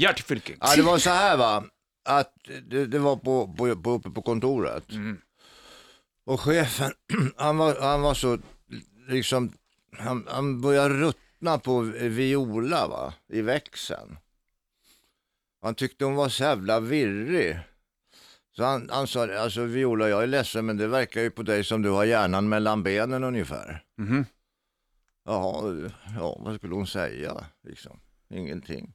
Gert Fylking. Ja, det var så här va, att det, det var på, på, på, uppe på kontoret. Och chefen, han var, han var så, liksom, han, han började ruttna på Viola va, i växeln. Han tyckte hon var så jävla virrig. Så han, han sa, alltså Viola jag är ledsen men det verkar ju på dig som du har hjärnan mellan benen ungefär. Mhm. Jaha, ja vad skulle hon säga liksom? Ingenting.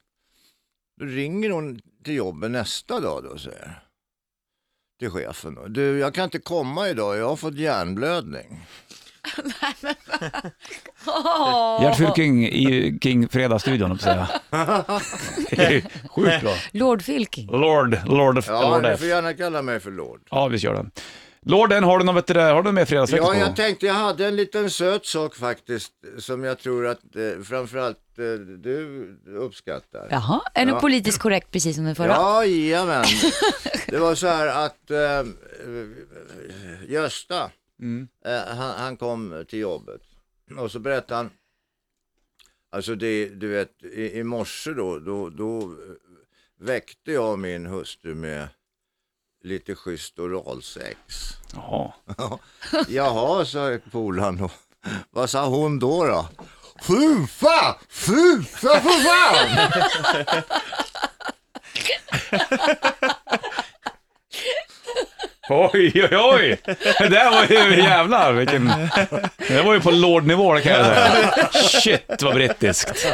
Då ringer hon till jobbet nästa dag då och säger till chefen då. Du, jag kan inte komma idag, jag har fått hjärnblödning. Gert Fylking i King Fredagsstudion, höll jag Sjukt bra. Lord Fylking. Lord, Lord, of, Ja, Lord ni F. får gärna kalla mig för Lord. Ja, vi kör den. Lorden, har du något, har du med fredagsveckan Ja, på? jag tänkte jag hade en liten söt sak faktiskt som jag tror att eh, framförallt du uppskattar. Jaha, är Ja. politiskt korrekt precis som den förra? Ja, jajamän. Det var så här att eh, Gösta, Mm. eh, han, han kom till jobbet och så berättade han, alltså det, du vet, i, i morse då, då, då eh, väckte jag min hustru med lite schysst oralsex. Jaha. Jaha, sa polaren då. Vad sa hon då då? Fufa! Fufa för fan! Oj, oj, oj! Det där var ju jävlar vilken... Det var ju på lordnivå det kan jag säga. Shit vad brittiskt.